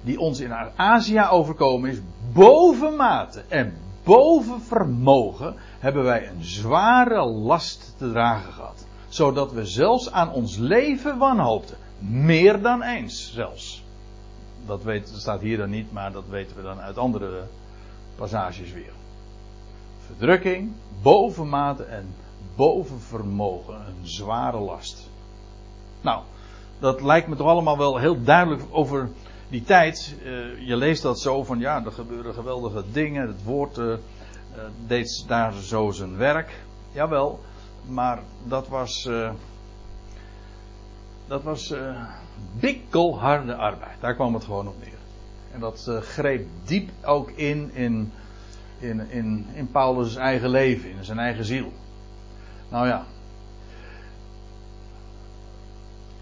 Die ons in Azië overkomen is, bovenmate en boven vermogen hebben wij een zware last te dragen gehad zodat we zelfs aan ons leven wanhoopten. Meer dan eens zelfs. Dat, staat hier dan niet, maar dat weten we dan uit andere passages weer. Verdrukking, bovenmate en boven vermogen. Een zware last. Nou, dat lijkt me toch allemaal wel heel duidelijk over die tijd. Uh, je leest dat zo van ja, er gebeuren geweldige dingen. Het woord uh, deed daar zo zijn werk. Jawel, maar dat was. Uh, dat was uh, bikkelharde arbeid. Daar kwam het gewoon op neer. En dat uh, greep diep ook in, in, in, in, in Paulus' eigen leven, in zijn eigen ziel. Nou ja.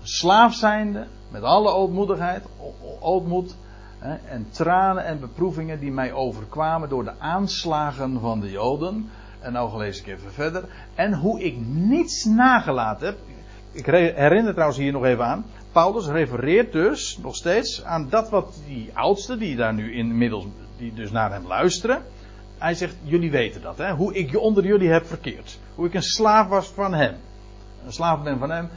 Slaaf zijnde, met alle ootmoedigheid, ootmoed hè, en tranen en beproevingen die mij overkwamen door de aanslagen van de Joden en nou lees ik even verder. En hoe ik niets nagelaten heb. Ik herinner trouwens hier nog even aan. Paulus refereert dus nog steeds aan dat wat die oudsten, die daar nu inmiddels, die dus naar hem luisteren. Hij zegt, jullie weten dat, hè? Hoe ik onder jullie heb verkeerd. Hoe ik een slaaf was van hem. Een slaaf ben van hem.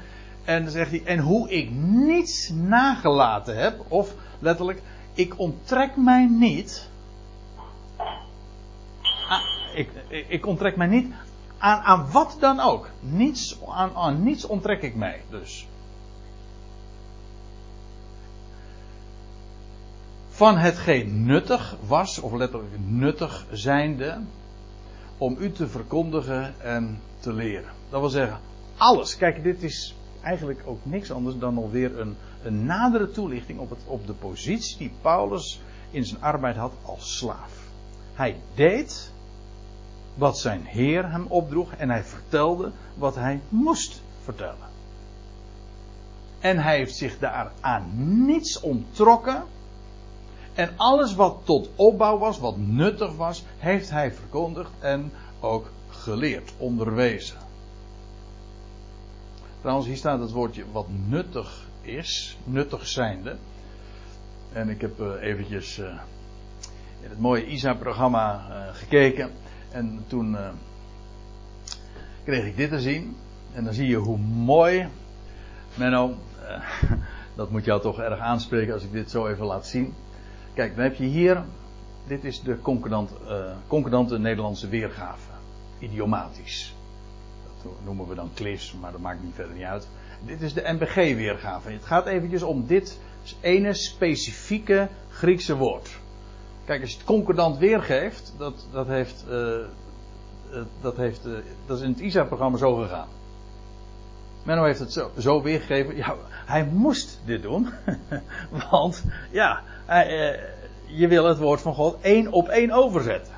En dan zegt hij, en hoe ik niets nagelaten heb. Of letterlijk, ik onttrek mij niet ik, ik onttrek mij niet Aan, aan wat dan ook. Niets, aan, aan niets onttrek ik mij dus. Van hetgeen nuttig was, of letterlijk nuttig zijnde, om u te verkondigen en te leren. Dat wil zeggen, alles. Kijk, dit is eigenlijk ook niks anders dan alweer een, een nadere toelichting op, het, op de positie die Paulus in zijn arbeid had als slaaf. Hij deed wat zijn Heer hem opdroeg en hij vertelde wat hij moest vertellen. En hij heeft zich daar aan niets onttrokken. En alles wat tot opbouw was, wat nuttig was, heeft hij verkondigd en ook geleerd, onderwezen. Trouwens, hier staat het woordje wat nuttig is, nuttig zijnde. En ik heb uh, eventjes uh, in het mooie ISA-programma uh, gekeken. En toen kreeg ik dit te zien. En dan zie je hoe mooi. Menno, dat moet jou toch erg aanspreken als ik dit zo even laat zien. Kijk, dan heb je hier. Dit is de concordant, concordante Nederlandse weergave. Idiomatisch noemen we dan cliffs, maar dat maakt niet verder niet uit. Dit is de NBG-weergave. Het gaat eventjes om dit ene specifieke Griekse woord. Kijk, als je het concordant weergeeft, dat, dat heeft, uh, dat, heeft uh, dat is in het ISA-programma zo gegaan. Menno heeft het zo, zo weergegeven. Ja, hij moest dit doen. Want, ja, hij, je wil het woord van God één op één overzetten.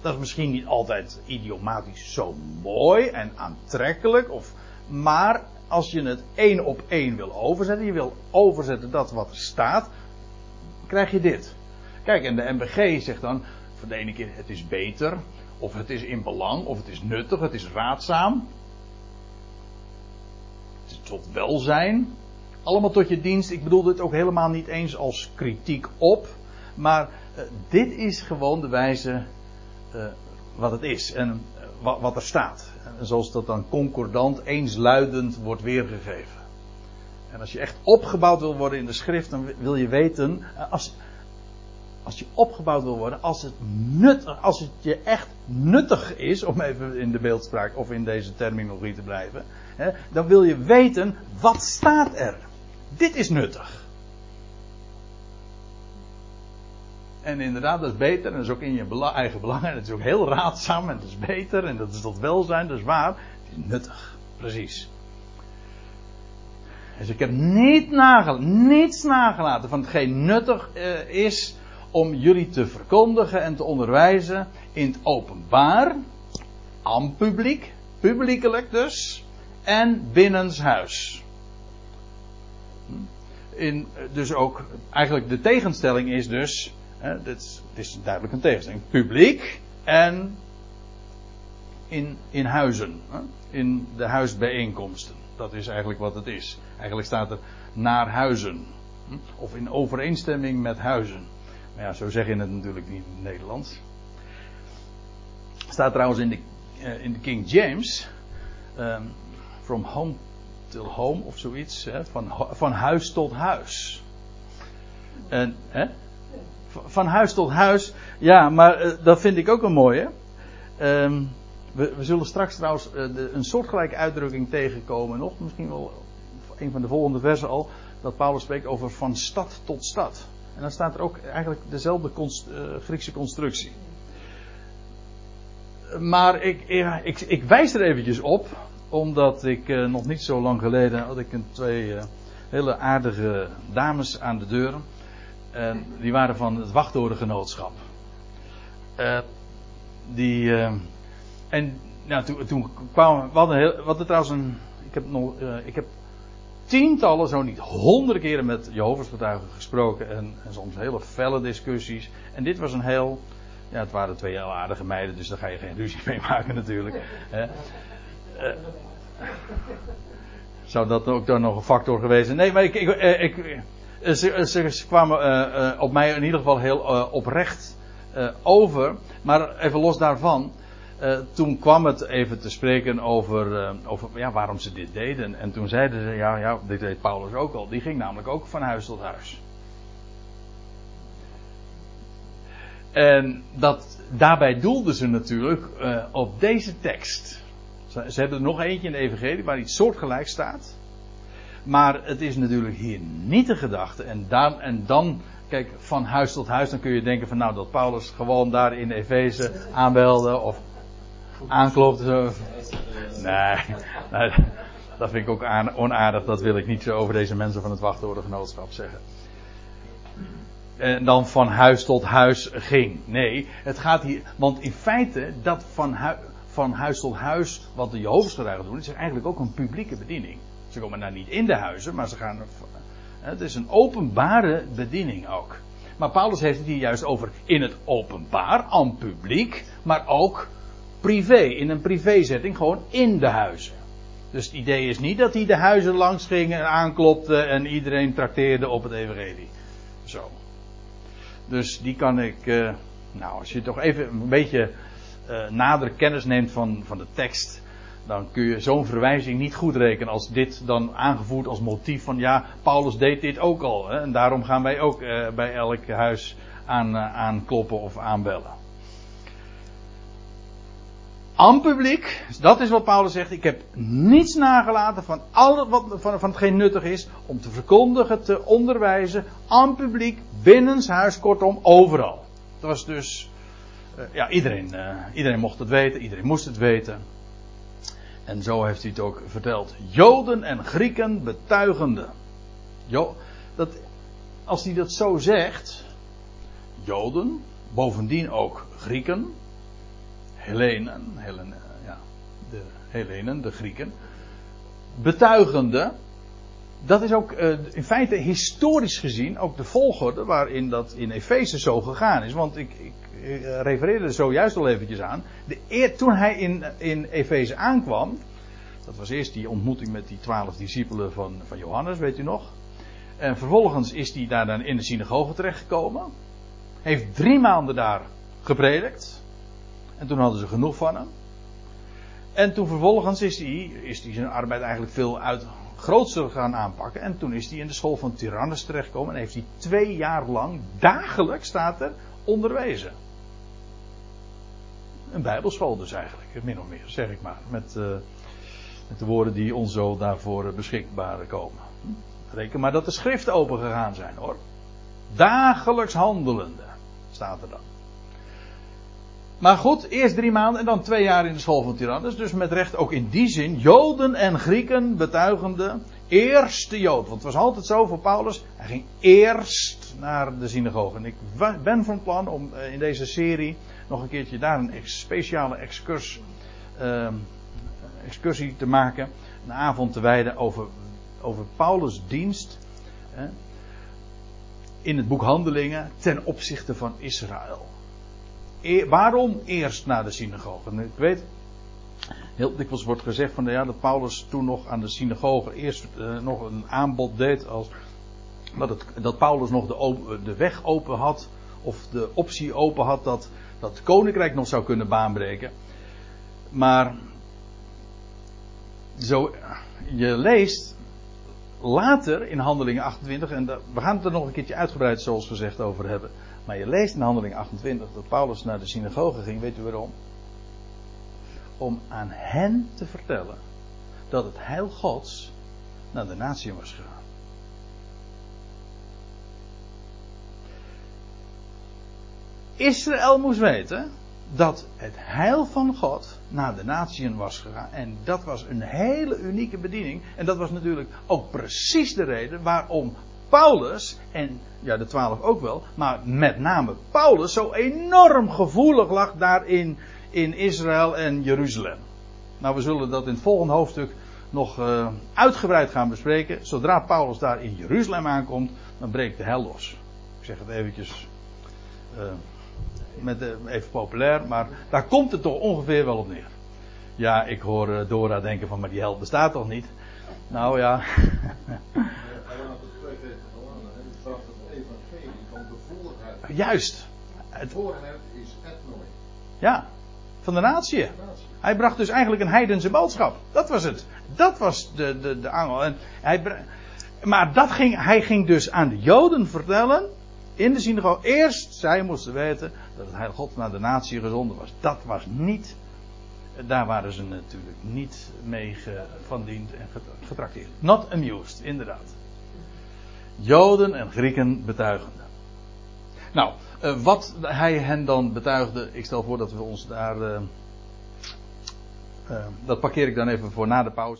Dat is misschien niet altijd idiomatisch zo mooi en aantrekkelijk. Of, maar als je het één op één wil overzetten, je wil overzetten dat wat er staat, krijg je dit. Kijk, en de MBG zegt dan voor de ene keer het is beter, of het is in belang, of het is nuttig, het is raadzaam. Het is tot welzijn. Allemaal tot je dienst. Ik bedoel dit ook helemaal niet eens als kritiek op. Maar uh, dit is gewoon de wijze uh, wat het is en uh, wat, er staat. En zoals dat dan concordant, eensluidend wordt weergegeven. En als je echt opgebouwd wil worden in de schrift, dan wil je weten, als, als je opgebouwd wil worden, als het, nut, als het je echt nuttig is, om even in de beeldspraak of in deze terminologie te blijven, hè, dan wil je weten, wat staat er? Dit is nuttig. En inderdaad, dat is beter. En dat is ook in je eigen belang. En het is ook heel raadzaam. En dat is beter. En dat is tot welzijn. Dat is waar. Het is nuttig. Precies. Dus ik heb niet nagelaten, niets nagelaten van hetgeen nuttig uh, is om jullie te verkondigen en te onderwijzen in het openbaar, aan publiek, publiekelijk dus, en binnenshuis. In, dus ook, eigenlijk de tegenstelling is dus, Hè, dit is, is duidelijk een tegenstelling. Publiek en in, in huizen. Hè, in de huisbijeenkomsten. Dat is eigenlijk wat het is. Eigenlijk staat er naar huizen. Of in overeenstemming met huizen. Ja, zo zeg je het natuurlijk niet in het Nederlands. Staat trouwens in de, uh, in de King James. Um, from home till home of zoiets. Hè, van, van huis tot huis. En, hè, van huis tot huis. Ja, maar uh, dat vind ik ook een mooie. Um, we, we, zullen straks trouwens de, een soortgelijke uitdrukking tegenkomen. Nog misschien wel een van de volgende versen al. Dat Paulus spreekt over van stad tot stad. En dan staat er ook eigenlijk dezelfde uh, Griekse constructie. Maar ik, ik, ik, wijs er eventjes op. Omdat ik nog niet zo lang geleden had ik een twee hele aardige dames aan de deur. En die waren van het wachttorengenootschap. Die, en nou, toen, toen kwamen we hadden heel, wat er trouwens een, ik heb nog, ik heb tientallen, zo niet honderden keren met Jehovah's getuigen gesproken en, en, soms hele felle discussies. En dit was een heel, ja, het waren twee heel aardige meiden, dus daar ga je geen ruzie mee maken natuurlijk. zou dat ook dan nog een factor geweest zijn? Nee, maar ik, ik, ik eh, ze, ze, kwamen op mij in ieder geval heel oprecht over. Maar even los daarvan. Toen kwam het even te spreken over, over ja, waarom ze dit deden. En toen zeiden ze, ja, ja, dit deed Paulus ook al. Die ging namelijk ook van huis tot huis. En dat, daarbij doelden ze natuurlijk op deze tekst. Ze, hebben er nog eentje in de Evangelie waar iets soortgelijks staat. Maar het is natuurlijk hier niet de gedachte. En dan, en dan, kijk, van huis tot huis, dan kun je denken van nou dat Paulus gewoon daar in Efeze aanbelde of aanklopte. Nee, nee, dat vind ik ook onaardig. Dat wil ik niet zo over deze mensen van het wachtwoordengenootschap zeggen. En dan van huis tot huis ging. Nee, het gaat hier. Want in feite, dat van, van huis tot huis, wat de Jehovah's doen, is eigenlijk ook een publieke bediening. Ze komen daar niet in de huizen, maar ze gaan. Het is een openbare bediening ook. Maar Paulus heeft het hier juist over in het openbaar, aan publiek, maar ook privé, in een privézetting, gewoon in de huizen. Dus het idee is niet dat hij de huizen langs ging en aanklopte en iedereen trakteerde op het evangelie. Zo. Dus die kan ik, uh, nou als je toch even een beetje uh, nadere kennis neemt van, van de tekst, dan kun je zo'n verwijzing niet goed rekenen als dit dan aangevoerd als motief van ja, Paulus deed dit ook al. Hè, en daarom gaan wij ook uh, bij elk huis aan, aankloppen of aanbellen. Aan publiek, dat is wat Paulus zegt. Ik heb niets nagelaten van, al wat, van, van hetgeen nuttig is. Om te verkondigen, te onderwijzen. Aan publiek, binnenshuis, kortom, overal. Het was dus. Uh, ja, iedereen, uh, iedereen mocht het weten, iedereen moest het weten. En zo heeft hij het ook verteld. Joden en Grieken betuigende. Jo, dat, als hij dat zo zegt. Joden, bovendien ook Grieken. Helenen, Helen, ja, de Helenen, de Grieken, betuigende. Dat is ook uh, in feite historisch gezien ook de volgorde waarin dat in Efeze zo gegaan is. Want ik, ik, ik refereerde er zojuist al eventjes aan. De eer, toen hij in, in Efeze aankwam, dat was eerst die ontmoeting met die twaalf discipelen van, van Johannes, weet u nog. En vervolgens is hij daar dan in de synagoge terechtgekomen. Heeft drie maanden daar gepredikt. En toen hadden ze genoeg van hem. En toen vervolgens is hij, is hij zijn arbeid eigenlijk veel uit, grootser gaan aanpakken. En toen is hij in de school van Tyrannus terechtgekomen. En heeft hij twee jaar lang, dagelijks staat er, onderwezen. Een bijbelschool dus eigenlijk, min of meer, zeg ik maar. Met, uh, met de woorden die ons zo daarvoor beschikbaar komen. Reken maar dat de schriften open gegaan zijn hoor. Dagelijks handelende, staat er dan. Maar goed, eerst drie maanden en dan twee jaar in de school van Tyrannus. Dus met recht ook in die zin, Joden en Grieken betuigende, eerste Jood. Want het was altijd zo voor Paulus, hij ging eerst naar de synagoge. En ik ben van plan om eh, in deze serie nog een keertje daar een speciale excurs, uh, excursie te maken. Een avond te wijden over, over Paulus' dienst. in het boek Handelingen ten opzichte van Israël waarom eerst naar de synagoge? ik weet, heel dikwijls wordt gezegd van ja, dat Paulus toen nog aan de synagoge eerst uh, nog een aanbod deed als dat, het, dat Paulus nog de, de, weg open had of de optie open had dat, dat het koninkrijk nog zou kunnen baanbreken. Maar zo, je leest later in Handelingen 28, en we gaan het er nog een keertje uitgebreid zoals gezegd over hebben. Maar je leest in handeling 28 dat Paulus naar de synagoge ging. Weet u waarom? Om aan hen te vertellen dat het heil Gods naar de natie was gegaan. Israël moest weten dat het heil van God naar de natieën was gegaan. En dat was een hele unieke bediening. En dat was natuurlijk ook precies de reden waarom Paulus, en ja, de twaalf ook wel, maar met name Paulus zo enorm gevoelig lag daar in, Israël en Jeruzalem. Nou, we zullen dat in het volgende hoofdstuk nog uh, uitgebreid gaan bespreken. Zodra Paulus daar in Jeruzalem aankomt, dan breekt de hel los. Ik zeg het eventjes uh, met, even populair, maar daar komt het toch ongeveer wel op neer. Ja, ik hoor Dora denken van, maar die hel bestaat toch niet? Nou ja. Juist. Het voorrecht is het nooit. Ja, van de natie. Hij bracht dus eigenlijk een heidense boodschap. Dat was het. Dat was de, de, de angel. En hij, maar dat ging, hij ging dus aan de Joden vertellen. In de synagoge. Eerst zij moesten weten dat het Heilige God naar de natie gezonden was. Dat was niet Daar waren ze natuurlijk niet mee van dienst en getrakteerd. Not amused, inderdaad. Joden en Grieken betuigende. Nou, uh, wat hij hen dan betuigde, ik stel voor dat we ons daar. Uh, uh, dat parkeer ik dan even voor na de pauze.